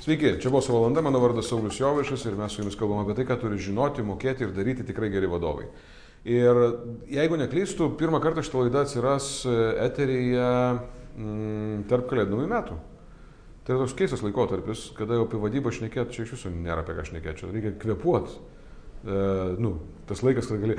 Sveiki, čia buvo valanda, mano vardas Saulis Jovaišas ir mes su jumis kalbame apie tai, ką turi žinoti, mokėti ir daryti tikrai geri vadovai. Ir jeigu neklystu, pirmą kartą šitą laidą atsiras e, eteryje mm, tarp kalėdų metų. Tai yra toks keistas laikotarpis, kada jau apie vadybą šnekėti, čia iš viso nėra apie ką šnekėti, čia reikia kvepuoti nu, tas laikas, kad gali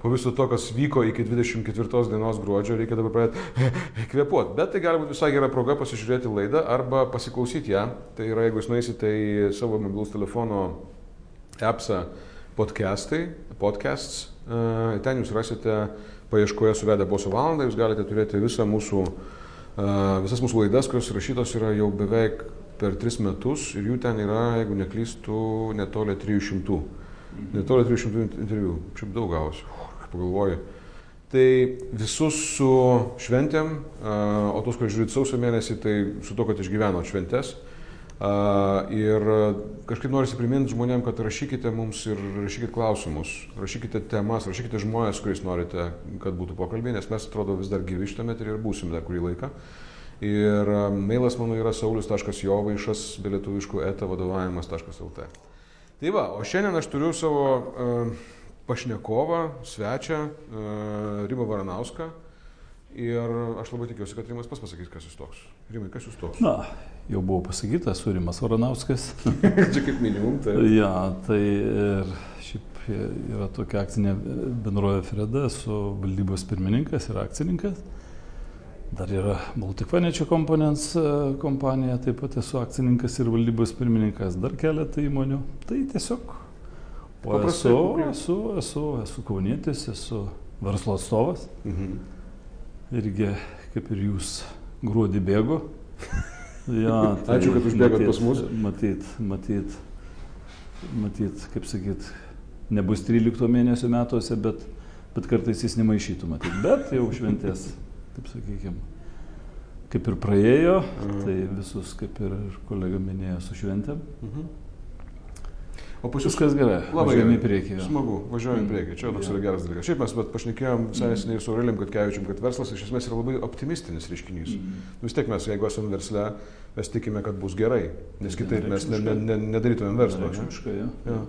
po viso to, kas vyko iki 24 dienos gruodžio, reikia dabar pradėti kvepuoti. Bet tai gali būti visai gera proga pasižiūrėti laidą arba pasiklausyti ją. Tai yra, jeigu jūs nueisite į savo mobilus telefono appsą podcastai, podcasts, e, ten jūs rasite paieškoje suvedę boso valandą, jūs galite turėti visą mūsų, e, visas mūsų laidas, kurios rašytos yra jau beveik per tris metus ir jų ten yra, jeigu neklystų, netoli 300. Netoli 300 interviu. Šiaip daug gavosi. Pagalvoju. Tai visus su šventėm, o tos, kurie žiūrit sausio mėnesį, tai su to, kad išgyveno šventės. Ir kažkaip norisi priminti žmonėm, kad rašykite mums ir rašykite klausimus, rašykite temas, rašykite žmonės, kuriais norite, kad būtų pokalbiai, nes mes atrodo vis dar gyvi šitame ir būsim dar kurį laiką. Ir mailas mano yra saulis.jovaišas, belietuviškų eta vadovavimas.lt. Tai va, o šiandien aš turiu savo pašnekovą, svečią, Rimą Varanauską. Ir aš labai tikiuosi, kad Rimas pas pasakys, kas jūs toks. Rimai, kas jūs toks? Na, jau buvo pasakyta, esu Rimas Varanauskas. Čia kaip minimum, tai. ja, tai ir šiaip yra tokia akcinė bendrovė Freda, esu valdybos pirmininkas ir akcininkas. Dar yra Baltic Financial Components e, kompanija, taip pat esu akcininkas ir valdybos pirmininkas, dar keletą įmonių. Tai tiesiog o esu, esu, esu, esu kaunietis, esu verslo atstovas. Mhm. Irgi, kaip ir jūs, gruodį bėgu. ja, tai Ačiū, kad užbėgot pas mus. Matyt, matyt, matyt, kaip sakyt, nebus 13 mėnesio metuose, bet, bet kartais jis nemaišytų, matyt. Bet jau šventės taip sakykime, kaip ir praėjo, mhm. tai visus, kaip ir kolega minėjo, su šventėm. Mhm. O pas jūs kas gerai? Labai gerai. į priekį. Ja. Smagu, važiuojam į mm. priekį. Čia toks ja. yra geras dalykas. Šiaip mes pašnekėjom visai neseniai su Aureliam, kad kevičiam, kad verslas iš esmės yra labai optimistinis reiškinys. Mm. Vis tiek mes, jeigu esame versle, mes tikime, kad bus gerai, nes kitaip mes ne, ne, ne, nedarytumėm verslo. Ja. Ja.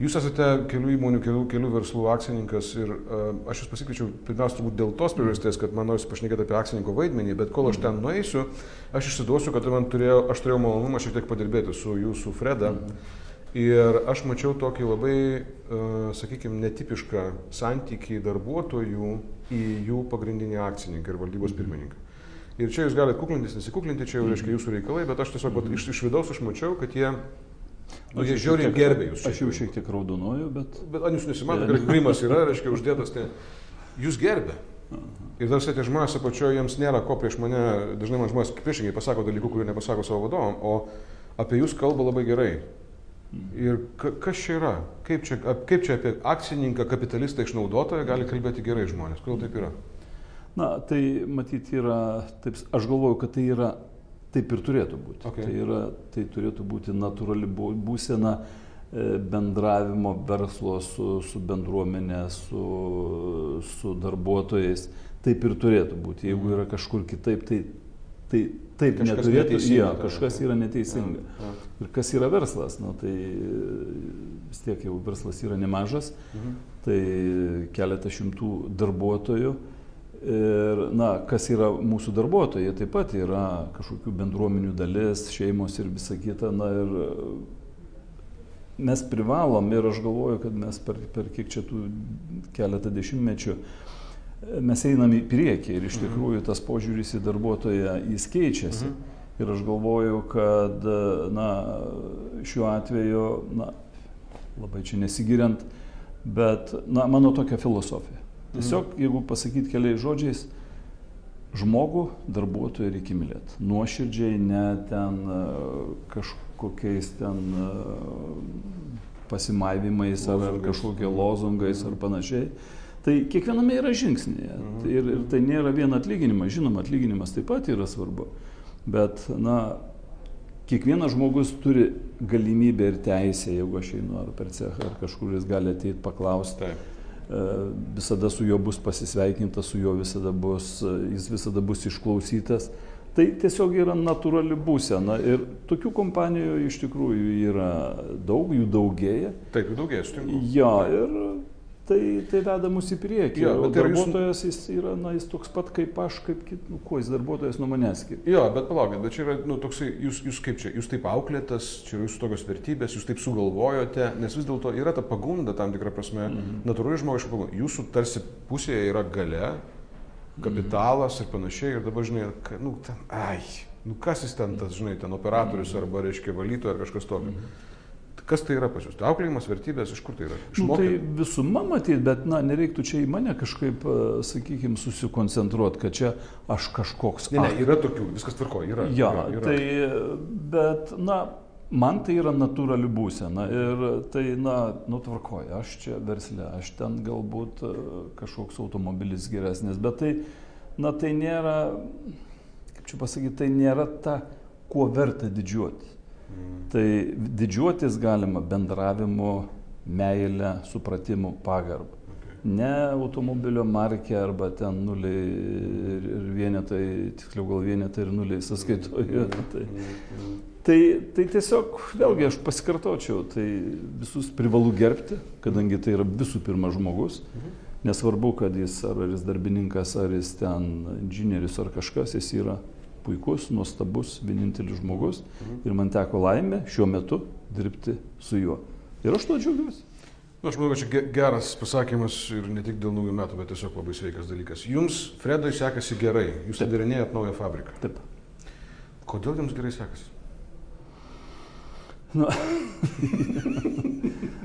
Jūs esate kelių įmonių, kelių, kelių verslų akcininkas ir uh, aš jūs pasikviečiau pirmiausia turbūt dėl tos priežasties, kad man norisi pašnekėti apie akcininko vaidmenį, bet kol aš ten nueisiu, aš išsiduosiu, kad turėjau, aš turėjau malonumą šiek tiek padirbėti su jūsų Freda. Mhm. Ir aš mačiau tokį labai, uh, sakykime, netipišką santykį darbuotojų į jų pagrindinį akcininką ir valdybos pirmininką. Ir čia jūs galite kuklintis, nesikuklinti, čia jau reiškia jūsų reikalai, bet aš tiesiog iš, iš vidaus aš mačiau, kad jie Nu, jie žiauriai gerbė jūs. Aš jau šiek tiek raudonuoju, bet... Bet ar jūs nesimato, kad grimas yra, reiškia, uždėtas, tai jūs gerbė. Ir dar tie žmonės apačioje, jiems nėra ko prieš mane, dažnai man žmonės priešingai pasako dalykų, kurių nepasako savo vadovam, o apie jūs kalba labai gerai. Ir ka, kas čia yra? Kaip čia, kaip čia apie akcininką, kapitalistą, išnaudotoją gali kalbėti gerai žmonės? Kodėl taip yra? Na, tai matyti yra, taip, aš galvoju, kad tai yra Taip ir turėtų būti. Okay. Tai, yra, tai turėtų būti natūrali būsena e, bendravimo verslo su, su bendruomenė, su, su darbuotojais. Taip ir turėtų būti. Jeigu yra kažkur kitaip, tai, tai taip kažkas neturėtų. Ja, kažkas yra neteisinga. Ja, ja. Ir kas yra verslas? Nu, tai vis tiek jau verslas yra nemažas. Mhm. Tai keletą šimtų darbuotojų Ir, na, kas yra mūsų darbuotojai, taip pat yra kažkokių bendruomenių dalis, šeimos ir visa kita. Na, ir mes privalom ir aš galvoju, kad mes per, per kiek čia tų keletą dešimtmečių mes einam į priekį ir iš mhm. tikrųjų tas požiūris į darbuotoją jis keičiasi. Mhm. Ir aš galvoju, kad na, šiuo atveju, na, labai čia nesigiriant, bet na, mano tokia filosofija. Tiesiog, jeigu pasakyti keliais žodžiais, žmogų, darbuotoją reikia mylėti. Nuoširdžiai, ne ten e, kažkokiais ten e, pasimaivimais ar, ar kažkokie lozungais ar panašiai. Tai kiekviename yra žingsnėje. Mhm. Ir, ir tai nėra vien atlyginimas. Žinoma, atlyginimas taip pat yra svarbu. Bet, na, kiekvienas žmogus turi galimybę ir teisę, jeigu aš einu ar per cechą, ar kažkur jis gali ateiti paklausti. Taip E, visada su juo bus pasisveikinta, su juo visada bus, e, jis visada bus išklausytas. Tai tiesiog yra natūrali būsena ir tokių kompanijų iš tikrųjų yra daug, jų daugėja. Taip, jų daugėja, sutinku. Jo, ir tai, tai veda mus į priekį. Jo, bet darbuotojas jis yra, na, jis toks pat kaip aš, kaip kit, nu, kuo jis darbuotojas nuo manęs skiriasi. Jo, bet palaukit, bet čia yra, nu, toksai, jūs, jūs kaip čia, jūs taip auklėtas, čia yra jūsų tokios vertybės, jūs taip sugalvojote, nes vis dėlto yra ta pagunda tam tikrą prasme, mm -hmm. natūraliai žmogiška pagunda. Jūsų tarsi pusėje yra gale, kapitalas ir panašiai, ir dabar, žinai, nu, ten, ai, nu, kas jis ten, tas, žinai, ten operatorius arba, reiškia, valytojas ar kažkas tokio. Kas tai yra pas jūs? Tai auklėjimas, vertybės, iš kur tai yra? Nu, tai visuma matyti, bet, na, nereiktų čia į mane kažkaip, sakykime, susikoncentruoti, kad čia aš kažkoks. Ne, ne, yra tokių, viskas tvarko, yra. Jo, yra, yra. tai, bet, na, man tai yra natūrali būsena ir tai, na, nutvarkoja, aš čia verslė, aš ten galbūt e, kažkoks automobilis geresnis, bet tai, na, tai nėra, kaip čia pasakyti, tai nėra ta, kuo verta didžiuotis. Tai didžiuotis galima bendravimu, meilę, supratimu, pagarba. Ne automobilio markė arba ten nuliai ir ir vienetai, tiksliau gal vienetai ir nuliai sąskaitoje. Tai, tai, tai tiesiog, vėlgi aš pasikartočiau, tai visus privalu gerbti, kadangi tai yra visų pirma žmogus. Nesvarbu, kad jis ar jis darbininkas, ar jis ten inžinierius ar kažkas, jis yra puikus, nuostabus, vienintelis žmogus. Ir man teko laimė šiuo metu dirbti su juo. Ir aš tuo džiaugiuosi. Nu, aš manau, kad čia ge- geras pasakymas ir ne tik dėl naujų metų, bet tiesiog labai sveikas dalykas. Jums, Fredai, sekasi gerai. Jūs atidarinėjat naują fabriką. Taip. Kodėl jums gerai sekasi? Na,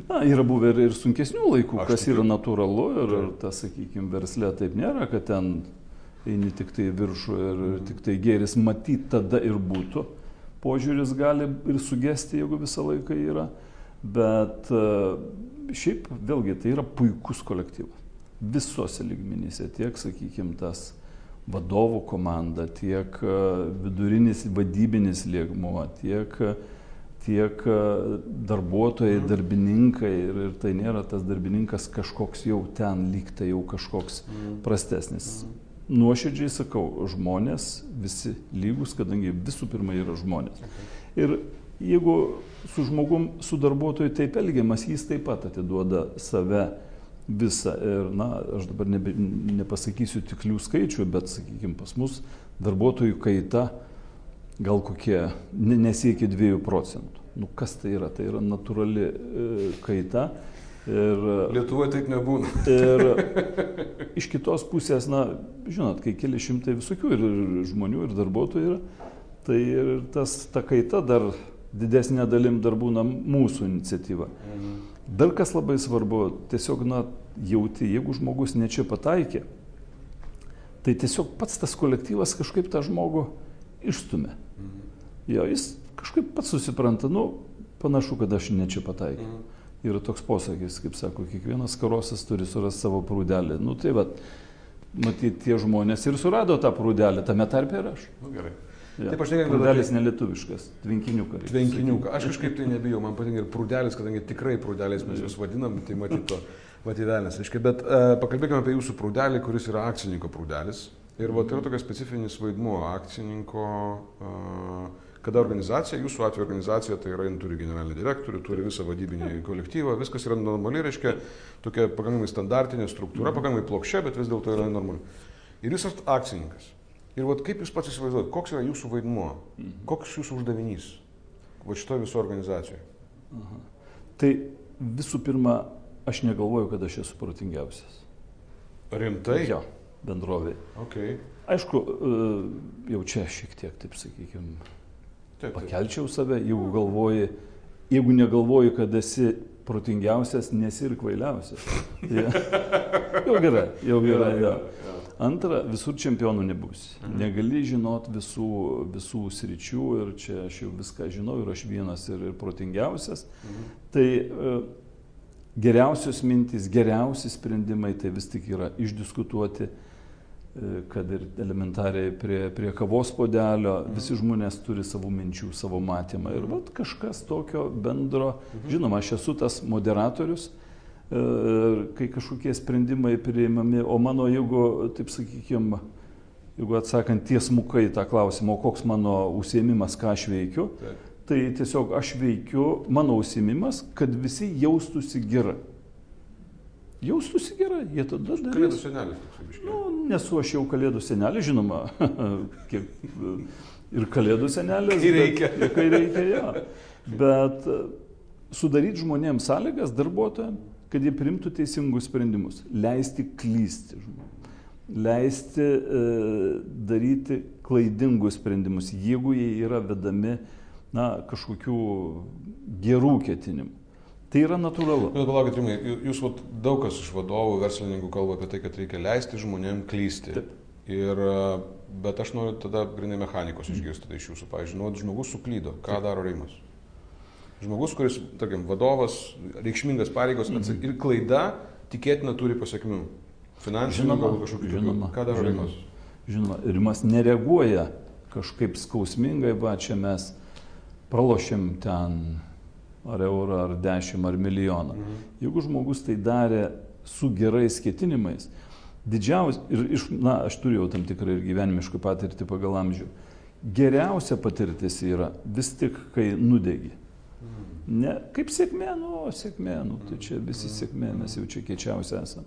na, yra buvę ir, ir sunkesnių laikų, Aš kas yra natūralu ir, ir Taip. tas, sakykime, verslė taip nėra, kad ten eini tik tai į viršų ir ir tik tai gėris matyti tada ir būtų. Požiūris gali ir sugesti, jeigu visą laiką yra, bet e, šiaip vėlgi tai yra puikus kolektyvas. Visose lygmenyse, tiek, sakykime, tas vadovų komanda, tiek e, vidurinis vadybinis liegmuo, tiek, tiek e, darbuotojai, darbininkai ir, ir tai nėra tas darbininkas kažkoks jau ten lyg tai jau kažkoks prastesnis. Nuoširdžiai sakau, žmonės visi lygus, kadangi visų pirma yra žmonės. Ir jeigu su žmogum, su darbuotoju taip elgiamas, jis taip pat atiduoda save visą. Ir, na, aš dabar nebe, nepasakysiu tiklių skaičių, bet, sakykime, pas mus darbuotojų kaita gal kokie ne- nesiekia 2 procentų. Nu, kas tai yra? Tai yra natūrali e, kaita. Ir, Lietuvoje taip nebūna. ir iš kitos pusės, na, žinot, kai keli šimtai visokių ir ir žmonių, ir darbuotojų yra, tai ir tas, ta kaita dar didesnė dalim dar būna mūsų iniciatyva. Dar kas labai svarbu, tiesiog, na, jauti, jeigu žmogus ne čia pataikė, tai tiesiog pats tas kolektyvas kažkaip tą žmogų išstumia. Jo, jis kažkaip pats susipranta, nu, panašu, kad aš ne čia pataikiau. Yra toks posakis, kaip sako, kiekvienas karosas turi surasti savo prūdelį. Nu tai va, matyt, tie žmonės ir surado tą prūdelį, tame tarpe ir aš. Nu, gerai. Ja. Taip, aš nekalbu Prūdelis nelietuviškas, tvinkiniukas. Tvenkiniuką. Aš kažkaip tai nebijau, man patinka ir prūdelis, kadangi tikrai prūdelis mes juos vadinam, tai matyto, matyvelės. Aiškiai, bet uh, pakalbėkime apie jūsų prūdelį, kuris yra akcininko prūdelis. Ir va, tai yra tokia specifinis vaidmuo akcininko, uh, kada organizacija, jūsų atveju organizacija, tai yra, jin turi generalinį direktorių, turi visą vadybinį kolektyvą, viskas yra normaliai, reiškia, tokia pakankamai standartinė struktūra, pakankamai plokščia, bet vis dėlto yra normali. Ir jūs esate akcininkas. Ir vat kaip jūs pats įsivaizduojate, koks yra jūsų vaidmuo, koks jūsų uždavinys va šitoje viso organizacijoje? Tai visų pirma, aš negalvoju, kad aš esu protingiausias. Rimtai? Jo, bendrovė. Okay. Aišku, e, jau čia šiek tiek, taip sakykime, Taip, taip. pakelčiau save, jeigu galvoji, jeigu negalvoji, kad esi protingiausias, nesi ir kvailiausias. Ja. Jau gerai, jau gerai. Ja. Antra, visur čempionų nebūsi. Negali žinot visų, visų sričių ir čia aš jau viską žinau ir aš vienas ir, ir protingiausias. Tai e, geriausios mintys, geriausi sprendimai tai vis tik yra išdiskutuoti, e, kad ir elementariai prie, prie kavos podelio visi žmonės turi savo minčių, savo matymą. Ir vat kažkas tokio bendro, žinoma, aš esu tas moderatorius, e, kai kažkokie sprendimai priimami, o mano, jeigu, taip sakykime, jeigu atsakant tiesmukai tą klausimą, o koks mano užsiemimas, ką aš veikiu, Taip. tai tiesiog aš veikiu, mano užsiemimas, kad visi jaustųsi gerai. Jaustųsi gerai, jie tada darys. Kalėdų senelis toks biškiai. Nu, nesu aš jau kalėdų senelis, žinoma, kiek, ir kalėdų senelis. Kai reikia. Bet, kai reikia, ja. Bet e, sudaryti žmonėms sąlygas, darbuotojams, kad jie primtų teisingus sprendimus, leisti klysti žmonėms leisti e, daryti klaidingus sprendimus, jeigu jie yra vedami na, kažkokių gerų ketinimų. Tai yra natūralu. Bet palaukit, Rimai, jūs vat, daug kas iš vadovų, verslininkų kalba apie tai, kad reikia leisti žmonėm klysti. Taip. Ir, e, bet aš noriu tada grinai mechanikos išgirsti iš jūsų. Pavyzdžiui, nu, žmogus suklydo. Ką Taip. daro Rimas? Žmogus, kuris, tarkim, vadovas, reikšmingas pareigos mhm. ir klaida tikėtina turi pasiekmių. Finansinių gal kažkokių. Žinoma. Ką daro Rimas? Žinoma, Rimas nereaguoja kažkaip skausmingai, va čia mes pralošėm ten ar eurą, ar dešimt, ar milijoną. Mhm. Jeigu žmogus tai darė su gerais ketinimais, didžiausia, ir iš, na, aš turėjau tam tikrą ir gyvenimišką patirtį pagal amžių, geriausia patirtis yra vis tik, kai nudegi. Ne, kaip sėkmė, nu, sėkmė, nu, tai čia visi sėkmė, mes jau čia kiečiausi esam.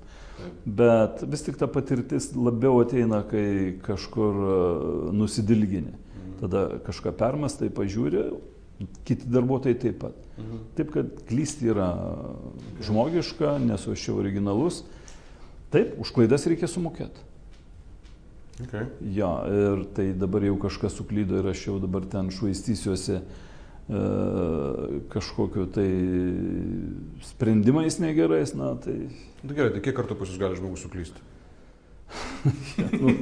Bet vis tik ta patirtis labiau ateina, kai kažkur e, nusidilgini. Tada kažką permastai, pažiūri, kiti darbuotojai taip pat. Taip, kad klysti yra žmogiška, nesu aš čia originalus. Taip, už klaidas reikia sumokėti. Okay. Jo, ir tai dabar jau kažkas suklydo ir aš jau dabar ten švaistysiuosi E, kažkokiu tai sprendimais negerais, na tai... Na nu, gerai, tai kiek kartų pas jūs gali žmogus suklysti? ja, nu,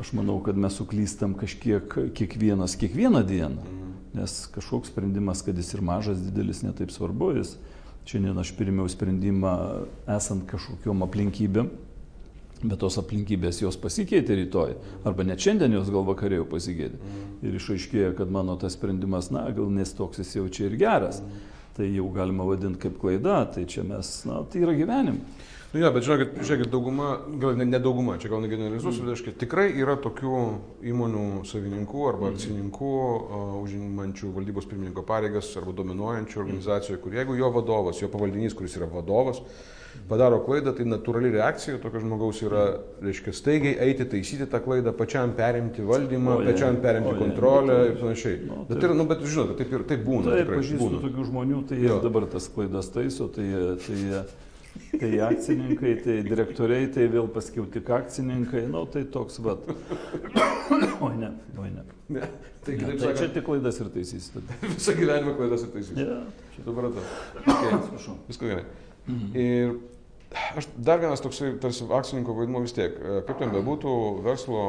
aš manau, kad mes suklystam kažkiek, kiekvienas, kiekvieną dieną. Mhm. Nes kažkoks sprendimas, kad jis ir mažas, didelis, netaip svarbu, jis šiandien aš pirmiau sprendimą esant kažkokiam aplinkybėm, bet tos aplinkybės jos pasikeitė rytoj, arba net šiandien jos gal vakarėjau pasikeitė. Ir išaiškėjo, kad mano tas sprendimas, na, gal nes toks jis jau čia ir geras. Tai jau galima vadinti kaip klaida, tai čia mes, na, tai yra gyvenimas. Nu, ja, bet žiūrėkit, žiūrėkit dauguma, gal ne, ne dauguma, čia gal negeneralizuosiu, mm. reiškia, tikrai yra tokių įmonių savininkų arba mm. akcininkų, uh, užimančių valdybos pirmininko pareigas arba dominuojančių organizacijų, kur jeigu jo vadovas, jo pavaldinys, kuris yra vadovas, mm padaro klaidą, tai natūrali reakcija tokio žmogaus yra, reiškia, staigiai eiti, taisyti tą klaidą, pačiam perimti valdymą, o, pačiam perimti o, kontrolę nu, ir panašiai. Nu, bet, ir, nu, bet žinote, taip ir taip būna. Taip, pažįstu būna. tokių žmonių, tai jie dabar tas klaidas taiso, tai, tai, tai akcininkai, tai direktoriai, tai vėl paskiau tik akcininkai, nu tai toks vat. Oi ne, oi ne. ne. Tai, ne, tai sakant, čia tik klaidas ir taisys. Visą gyvenimą klaidas ir taisys. Ja, Supratau. Okay. Atsiprašau. Viskas gerai. Mhm. Ir aš dar vienas toksai tarsi akcininko vaidmo vis tiek, e, kaip ten bebūtų, verslo,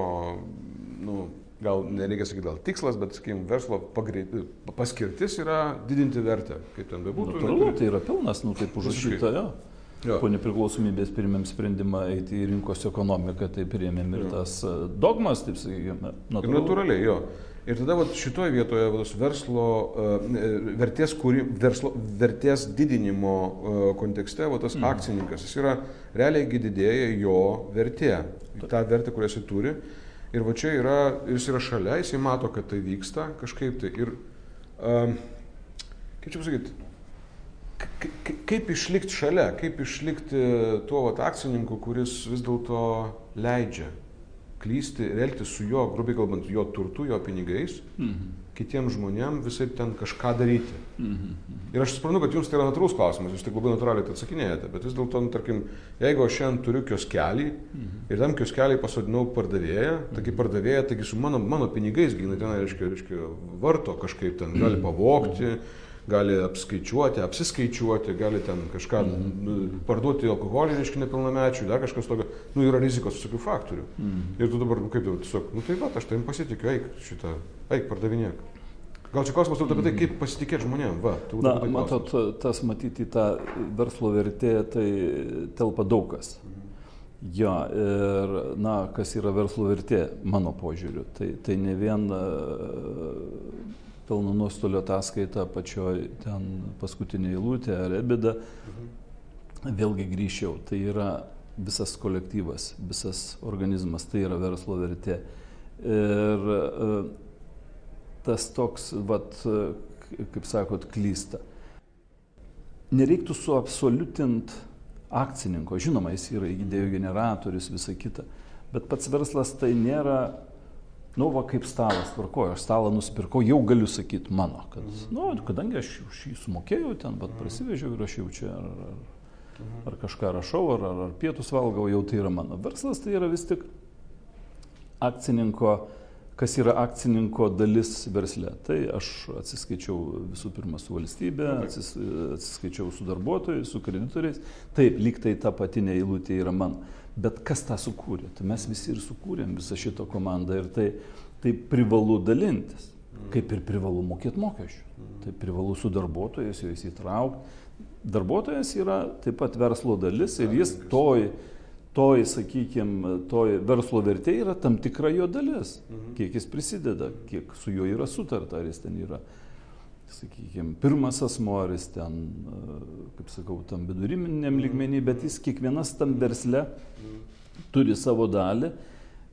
nu, gal nereikia sakyti gal tikslas, bet, sakykime, verslo pagreit, paskirtis yra didinti vertę, kaip ten bebūtų. Natūralu, tai yra pilnas, nu, taip užrašyta, jo. Jo. Po nepriklausomybės pirmėm sprendimą eiti į rinkos ekonomiką, tai priėmėm ir jo. tas e, dogmas, taip sakykime. Natūralu. Ir natūraliai, jo. Ir tada vat, šitoje vietoje vat, verslo uh, vertės, kuri, verslo, vertės didinimo kontekste vat, tas mm. akcininkas, jis yra realiai didėja jo vertė, tą vertę, kurią jis turi. Ir va čia yra, jis yra šalia, jis mato, kad tai vyksta kažkaip tai. Ir, uh, kaip čia pasakyti, kaip išlikti šalia, kaip išlikti tuo vat, akcininku, kuris vis dėlto leidžia klysti ir elgtis su jo, grubiai kalbant, jo turtu, jo pinigais, mhm. kitiems žmonėms visai ten kažką daryti. Mhm. Ir aš suprantu, kad jums tai yra natūrus klausimas, jūs tik labai natūraliai tai atsakinėjate, bet vis dėlto, nu, tarkim, jeigu aš šiandien turiu kioskelį mhm. ir tam kioskelį pasodinau pardavėją, taigi mhm. pardavėja, taigi su mano, mano pinigais, gina ten, reiškia, reiškia, varto kažkaip ten, gali pavokti. Mhm gali apskaičiuoti, apsiskaičiuoti, gali ten kažką -hmm. parduoti alkoholį, reiškia nepilnamečių, dar kažkas tokio, nu yra rizikos visokių faktorių. -hmm. Ir tu dabar, nu kaip jau, tiesiog, nu tai va, aš tavim pasitikiu, eik šitą, eik pardavinėk. Gal čia klausimas apie tai, kaip pasitikėti žmonėm, va. Na, matot, tas matyti tą verslo vertę, tai telpa daug kas. Mhm. Jo, ir, na, kas yra verslo vertė, mano požiūriu, tai, tai ne vien pelno nuostolio ataskaita pačioj ten paskutinė eilutė ar ebida, mhm. vėlgi grįžčiau, tai yra visas kolektyvas, visas organizmas, tai yra verslo vertė. Ir e, tas toks, vat, kaip sakot, klysta. Nereiktų suabsoliutinti akcininko. Žinoma, jis yra idėjų generatorius, visa kita. Bet pats verslas tai nėra, nu, va, kaip stalas tvarkoju. Aš stalą nusipirkau, jau galiu sakyti mano. Kad, nu, kadangi aš jį sumokėjau ten, bet prasivežiau ir aš jau čia ar, ar, ar kažką rašau, ar, ar, pietus valgau, jau tai yra mano. Verslas tai yra vis tik akcininko kas yra akcininko dalis versle. Tai aš atsiskaičiau visų pirma su valstybė, atsis, atsiskaičiau su darbuotojais, su kreditoriais. Taip, lyg tai ta patinė eilutė yra man. Bet kas tą sukūrė? Tai mes visi ir sukūrėm visą šitą komandą ir tai, tai privalu dalintis. Kaip ir privalu mokėti mokesčių. Tai privalu su darbuotojais juos įtraukti. Darbuotojas yra taip pat verslo dalis ir jis toj toj, sakykime, toj verslo vertė yra tam tikra jo dalis. Kiek jis prisideda, kiek su juo yra sutarta, ar jis ten yra, sakykime, pirmas asmo, ar jis ten, kaip sakau, tam viduriminiam mhm. lygmenį, bet jis kiekvienas tam versle mhm. turi savo dalį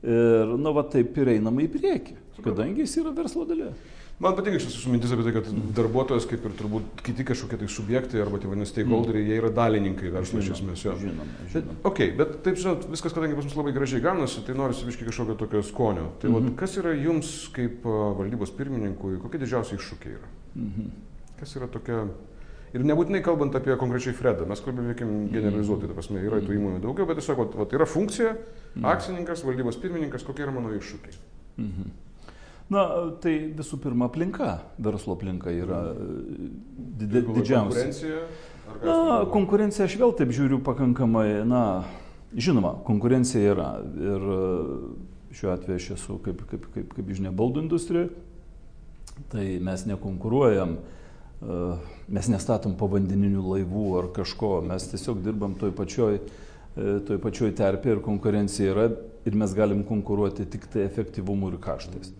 ir, nu, va taip ir einama į priekį, kadangi jis yra verslo dalis. Man patinka šis jūsų mintis apie tai, kad darbuotojas, kaip ir turbūt kiti kažkokie tai subjektai arba tie vadinasi stakeholderiai, jie yra dalininkai verslo iš esmės. Žinoma, žinoma. Bet, okay, bet taip, žinot, viskas, kadangi pas mus labai gražiai gaunasi, tai norisi viškai kažkokio tokio skonio. Tai mm -hmm. vat, kas yra jums kaip valdybos pirmininkui, kokie didžiausi iššūkiai yra? Mm -hmm. Kas yra tokia... Ir nebūtinai kalbant apie konkrečiai Fredą, mes kalbėkim generalizuoti, ta prasme, yra tų įmonių daugiau, bet tiesiog, vat, yra funkcija, mhm. akcininkas, valdybos pirmininkas, kokie yra mano iššūkiai. Mhm. Na, tai visų pirma aplinka, verslo aplinka yra did, didžiausia. Konkurencija? Na, konkurencija aš vėl taip žiūriu pakankamai, na, žinoma, konkurencija yra. Ir šiuo atveju aš esu, kaip, kaip, kaip, kaip žinia, baldų industrijoje. Tai mes nekonkuruojam, mes nestatom povandeninių laivų ar kažko, mes tiesiog dirbam toj pačioj, toj pačioj terpė ir konkurencija yra ir mes galim konkuruoti tik tai efektyvumu ir kaštais.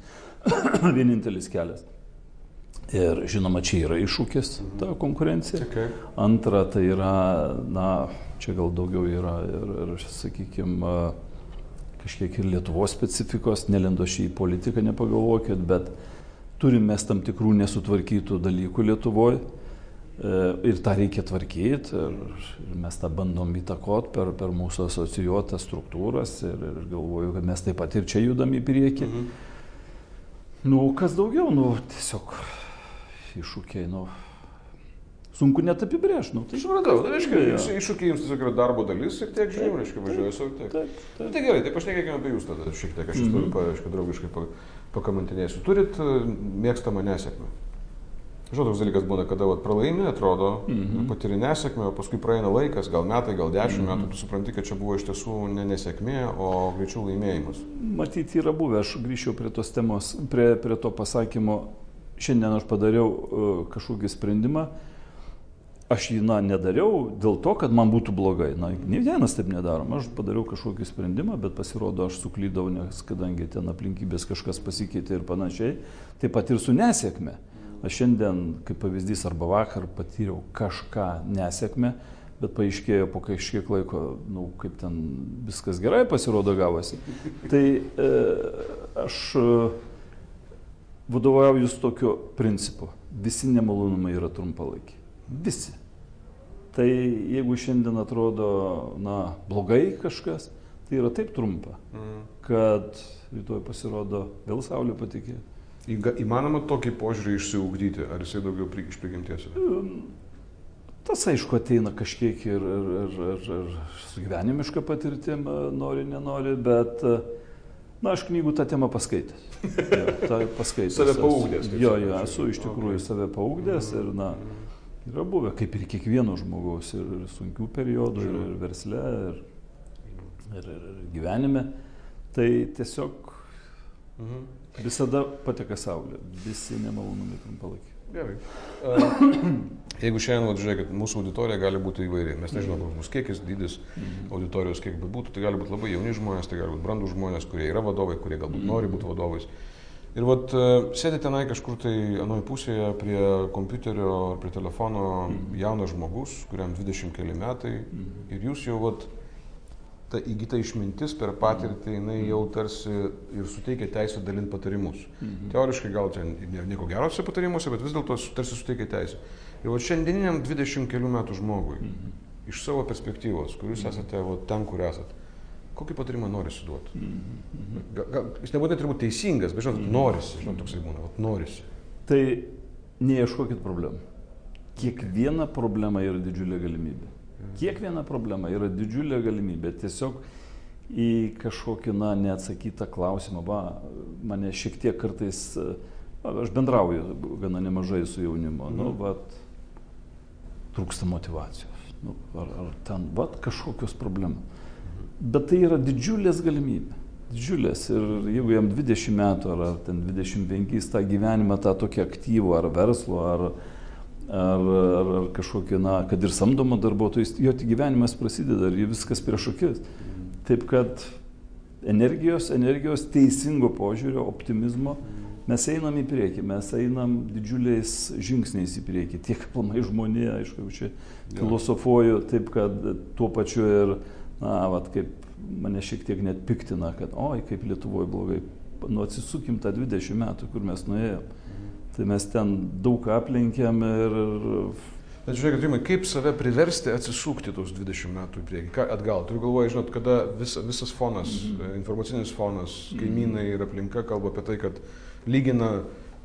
Vienintelis kelias. Ir žinoma, čia yra iššūkis ta konkurencija. Okay. Antra, tai yra, na, čia gal daugiau yra ir, ir sakykime, kažkiek ir Lietuvos specifikos, nelendo šį politiką, nepagalvokit, bet turime mes tam tikrų nesutvarkytų dalykų Lietuvoje. Ir tą reikia tvarkyti, ir, mes tą bandom įtakoti per, per mūsų asocijuotas struktūras ir, ir galvoju, kad mes taip pat ir čia judam į priekį. Mhm. Nu, kas daugiau, nu, tiesiog iššūkiai, nu, sunku net apibrėžti. Nu, tai supratau, tai reiškia, ja. iššūkiai jums tiesiog yra darbo dalis ir tiek žinių, reiškia, važiuoju savo tiek. Taip, taip. Nu, tai gerai, tai pašnekėkime apie jūs tada šiek tiek, aš jūs mm -hmm. aišku, draugiškai pakamantinėsiu. Turit e, mėgstamą nesėkmę? Žinau, toks dalykas būna, kada vat, pralaimi, atrodo, mm -hmm. patiri nesėkmę, o paskui praeina laikas, gal metai, gal dešimt mm -hmm. metų, tu supranti, kad čia buvo iš tiesų ne nesėkmė, o greičiau laimėjimas. Matyti yra buvę, aš grįžčiau prie tos temos, prie, prie to pasakymo, šiandien aš padariau uh, kažkokį sprendimą, aš jį, na, nedariau dėl to, kad man būtų blogai. Na, ne vienas taip nedarom. Aš padariau kažkokį sprendimą, bet pasirodo, aš suklydau, nes kadangi ten aplinkybės kažkas pasikeitė ir panašiai, taip pat ir su nesėkme. Aš šiandien, kaip pavyzdys, arba vakar patyriau kažką nesėkmę, bet paaiškėjo po kažkiek laiko, nu, kaip ten viskas gerai pasirodo gavosi. Tai e, aš e, vadovauju tokiu principu. Visi nemalonumai yra trumpalaikiai. Visi. Tai jeigu šiandien atrodo, na, blogai kažkas, tai yra taip trumpa, mm. kad rytoj pasirodo vėl saulė patikė. Įmanoma tokį požiūrį išsiugdyti, ar jisai daugiau iš prigimties? Tas aišku ateina kažkiek ir, ir, ir, ir, ir su gyvenimiška patirtim, nori, nenori, bet, na, aš knygų tą temą paskaitęs. Ja, paskaitęs. save paugdęs. Jo, jo, esu iš tikrųjų okay. save paugdęs ir, na, yra buvę, kaip ir kiekvieno žmogaus, ir, ir sunkių periodų, ir, ir versle, ir, ir, ir gyvenime. Tai tiesiog mhm. Visada pateka saulė, visi nemalonumai trumpalaikiai. Gerai. Jeigu šiandien, vat, žiūrėkit, mūsų auditorija gali būti įvairi, mes nežinome, koks bus kiekis, dydis mhm. auditorijos, kiek būtų, tai gali būti labai jauni žmonės, tai gali būti brandų žmonės, kurie yra vadovai, kurie galbūt mhm. nori būti vadovais. Ir vat sėdi tenai kažkur tai anoje pusėje prie kompiuterio ar prie telefono mhm. jaunas žmogus, kuriam 20 keli metai ir jūs jau vat ta įgyta išmintis per patirtį, jinai jau tarsi ir suteikia teisę dalinti patarimus. Mhm. Teoriškai gal ten nieko geriausia patarimuose, bet vis dėlto tarsi suteikia teisę. Ir va šiandieniniam 20 kelių metų žmogui, mhm. iš savo perspektyvos, kur jūs mhm. esate va, ten, kur esate, kokį patarimą nori suduoti? Mhm. Gal, jis nebūtinai turi būti teisingas, bet žinot, norisi, žinot, toksai būna, va, norisi. Tai neieškokit problemų. Kiekviena problema yra didžiulė galimybė. Kiekviena problema yra didžiulė galimybė. Tiesiog į kažkokį, na, neatsakytą klausimą, va, mane šiek tiek kartais, va, aš bendrauju gana nemažai su jaunimu, nu, mhm. va, trūksta motivacijos. Nu, ar, ar ten, va, kažkokios problemos. Bet tai yra didžiulės galimybė. Didžiulės. Ir jeigu jam 20 metų ar, ar ten 25, tą gyvenimą, tą tokį aktyvų, ar verslo, ar, ar, ar, ar kažkokį, na, kad ir samdomo darbuotojų, jo gyvenimas prasideda ir viskas prieš akis. Taip kad energijos, energijos teisingo požiūrio, optimizmo, mes einam į priekį, mes einam didžiuliais žingsniais į priekį. Tiek aplamai žmonė, aišku, čia filosofuoju, taip kad tuo pačiu ir, na, vat, kaip mane šiek tiek net piktina, kad, oi, kaip Lietuvoje blogai. Nu, atsisukim tą 20 metų, kur mes nuėjome Tai mes ten daug aplenkėm ir... Bet žiūrėkit, Rimai, kaip save priversti atsisukti tos 20 metų į priekį? Ką atgal? Turiu galvoje, žinot, kada vis, visas fonas, mm -hmm. informacinis fonas, kaimynai ir aplinka kalba apie tai, kad lygina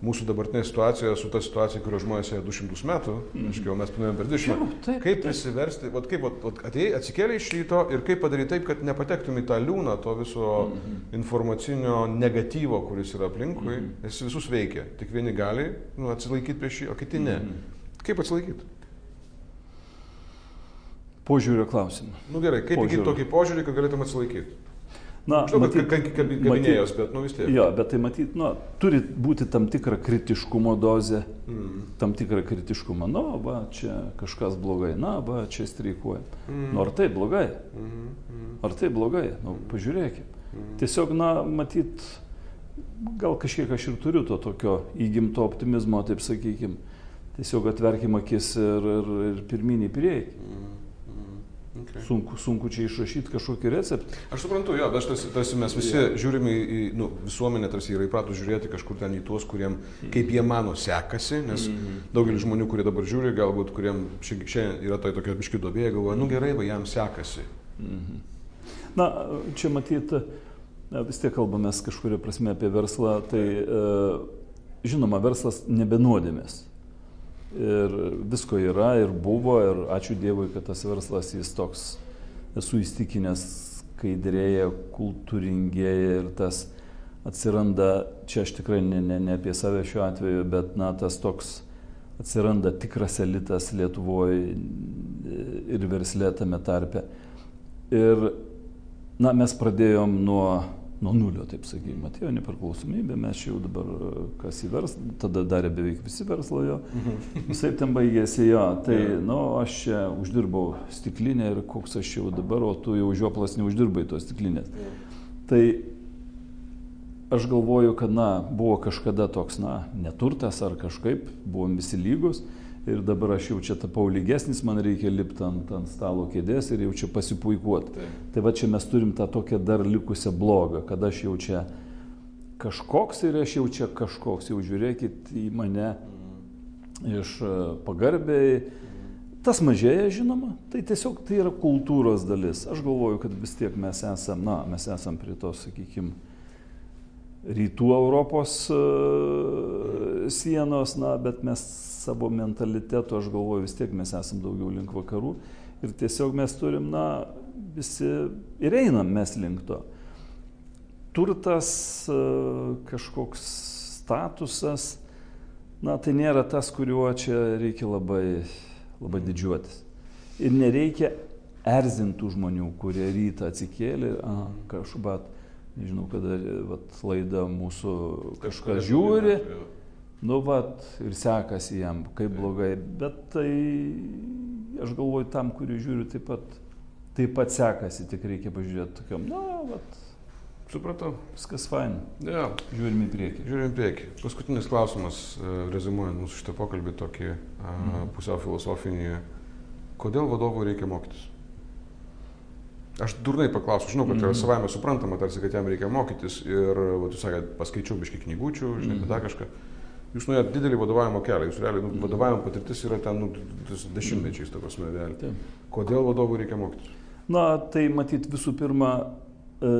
mūsų dabartinė situacija su ta situacija, kurio žmonės ėjo 200 metų, mm. aiškiai, mes planuojame per 20 metų. Taip, kaip prisiversti, vat, kaip vat, atėjai, atsikėlė iš ryto ir kaip padaryti taip, kad nepatektum į tą liūną to viso mm. informacinio negatyvo, kuris yra aplinkui, mm. jis visus veikia. Tik vieni gali nu, atsilaikyti prieš jį, o kiti ne. Mm. Kaip atsilaikyti? Požiūrio klausimą. Na nu, gerai, kaip įgyti tokį požiūrį, kad galėtum atsilaikyti? Na, Žinau, matyt, kad kabinėjos, bet nu vis tiek. Jo, bet tai matyt, nu, turi būti tam tikra kritiškumo dozė, mm. tam tikra kritiškumo. Na, va, čia kažkas blogai, na, va, čia streikuoja. Mm. Nu, ar tai blogai? Mm. Ar tai blogai? Nu, pažiūrėkime. Mm. Tiesiog, na, matyt, gal kažkiek aš ir turiu to tokio įgimto optimizmo, taip sakykime. Tiesiog atverkime akis ir, ir, ir pirminį priekį. Mm. Okay. Sunku, sunku čia išrašyti kažkokį receptą. Aš suprantu, jo, bet tarsi, tarsi mes visi yeah. žiūrime į, nu, visuomenę, tarsi yra įpratus žiūrėti kažkur ten į tuos, kuriem, kaip jie mano, sekasi, nes mm -hmm. daugelis žmonių, kurie dabar žiūri, galbūt kuriem šiandien yra tai tokia biški dobėje, galvoja, nu gerai, va jam sekasi. Mm -hmm. Na, čia matyti, vis tiek kalbame kažkuria prasme apie verslą, tai e, žinoma, verslas nebenuodėmės Ir visko yra ir buvo ir ačiū Dievui, kad tas verslas jis toks, esu įstikinęs, skaidrėja, kultūringėja ir tas atsiranda, čia aš tikrai ne, ne, ne apie save šiuo atveju, bet na, tas toks atsiranda tikras elitas Lietuvoje ir verslė tame tarpe. Ir na, mes pradėjom nuo nuo nulio, taip sakykime, atėjo nepriklausomybė, mes jau dabar kas į verslą, tada darė beveik visi verslo jo, mhm. visai ten baigėsi jo, tai, na, nu, aš čia uždirbau stiklinę ir koks aš jau dabar, o tu jau žioplas neuždirbai tos stiklinės. Tai aš galvoju, kad, na, buvo kažkada toks, na, neturtas ar kažkaip, buvom visi lygus ir dabar aš jau čia tapau lygesnis, man reikia lipti ant, ant stalo kėdės ir jau čia pasipuikuoti. Tai. tai va čia mes turim tą tokią dar likusią blogą, kad aš jau čia kažkoks ir aš jau čia kažkoks, jau žiūrėkit į mane iš e, pagarbiai. Tas mažėja, žinoma, tai tiesiog tai yra kultūros dalis. Aš galvoju, kad vis tiek mes esam, na, mes esam prie tos, sakykime, rytų Europos uh, sienos, na, bet mes savo mentalitetu, aš galvoju, vis tiek mes esam daugiau link vakarų ir tiesiog mes turim, na, visi ir einam mes link to. Turtas, e, kažkoks statusas, na, tai nėra tas, kuriuo čia reikia labai, labai didžiuotis. Ir nereikia erzintų žmonių, kurie rytą atsikėlė, kažkaip, nežinau, kada vat, laida mūsų kažkas žiūri. Jau nu vat ir sekasi jam, kaip blogai, bet tai aš galvoju tam, kurį žiūriu, taip pat, taip pat sekasi, tik reikia pažiūrėti tokiam, na, vat. Supratau. Viskas fain. Ja. Žiūrim į priekį. Žiūrim į priekį. Paskutinis klausimas, e, rezumuojant mūsų šitą pokalbį, tokį mhm. pusiau filosofinį. Kodėl vadovui reikia mokytis? Aš durnai paklausiu, žinau, kad mm. yra savame suprantama, tarsi, kad jam reikia mokytis ir, va, tu sakėt, paskaičiau biški knygučių, žinai, mm. dar kažką. Jūs nuėjot didelį vadovavimo kelią, jūs realiai, nu, vadovavimo patirtis yra ten nu, dešimtmečiais, ta prasme, realiai. Kodėl vadovų reikia mokytis? Na, tai matyt visų pirma, e,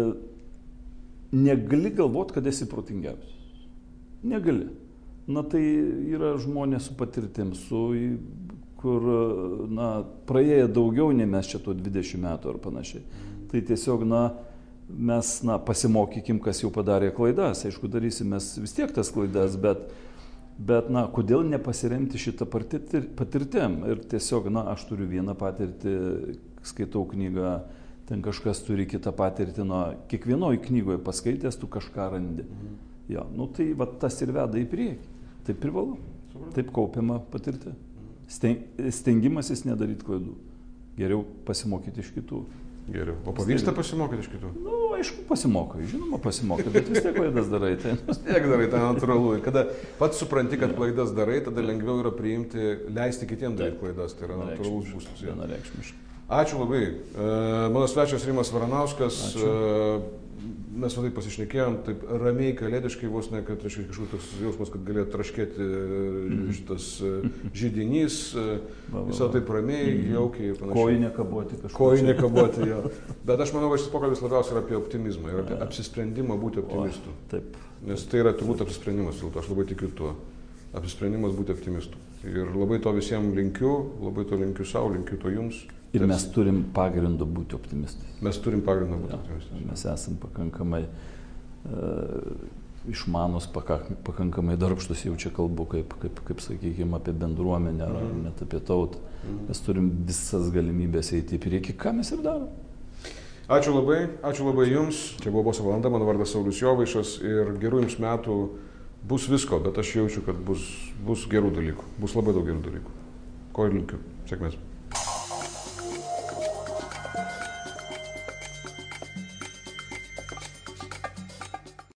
negali galvoti, kad esi protingiausias. Negali. Na tai yra žmonės su patirtim, su kur, na, praėję daugiau nei mes čia to 20 metų ar panašiai. Tai tiesiog, na, mes, na, pasimokykim, kas jau padarė klaidas. Aišku, darysim mes vis tiek tas klaidas, bet, bet na, kodėl nepasiremti šitą patirtim. Ir tiesiog, na, aš turiu vieną patirtį, skaitau knygą, ten kažkas turi kitą patirtį, na, kiekvienoje knygoje paskaitęs tu kažką randi. Mhm. Ja, nu tai va, tas ir veda į priekį. Tai privalu. Taip kaupiama patirti stengimasis nedaryti klaidų. Geriau pasimokyti iš kitų. Geriau. O pavyksta pasimokyti iš kitų? Na, nu, aišku, pasimokai, žinoma, pasimokai, bet vis tiek klaidas darai. Tai... vis tiek darai, tai natūralu. Ir kada pats supranti, kad klaidas darai, tada lengviau yra priimti, leisti kitiems daryti klaidas. Tai yra natūralus būstas. Vienareikšmiškai. Ačiū labai. E, mano svečias Rimas Varanauskas. Ačiū. E, mes va taip pasišnekėjom, taip ramiai, kalėdiškai vos ne, kad reiškia, kažkoks toks jausmas, kad galėjo traškėti mm. šitas e, žydinys, e, visą taip ramiai, mm. jaukiai ir panašiai. Kojinė kaboti kažkur. Kojinė kaboti, jo. Bet aš manau, kad šis pokalbis labiausiai yra apie optimizmą ir apie apsisprendimą būti optimistu. O, taip. Nes tai yra turbūt apsisprendimas, aš labai tikiu tuo. Apsisprendimas būti optimistu. Ir labai to visiems linkiu, labai to linkiu savo, linkiu to jums. Ir mes turim pagrindą būti optimistais. Mes turim pagrindą būti ja, optimistais. Mes esam pakankamai uh, išmanus, pakankamai darbštus, jau čia kalbu, kaip, kaip, kaip sakykime, apie bendruomenę mhm. ar net apie tautą. Mhm. Mes turim visas galimybės eiti į priekį, ką mes ir darom. Ačiū labai, ačiū labai Jums. Čia buvo Boso valanda, mano vardas Saulis Jovaišas ir gerų Jums metų bus visko, bet aš jaučiu, kad bus, bus gerų dalykų, bus labai daug gerų dalykų. Ko ir linkiu. Sėkmės.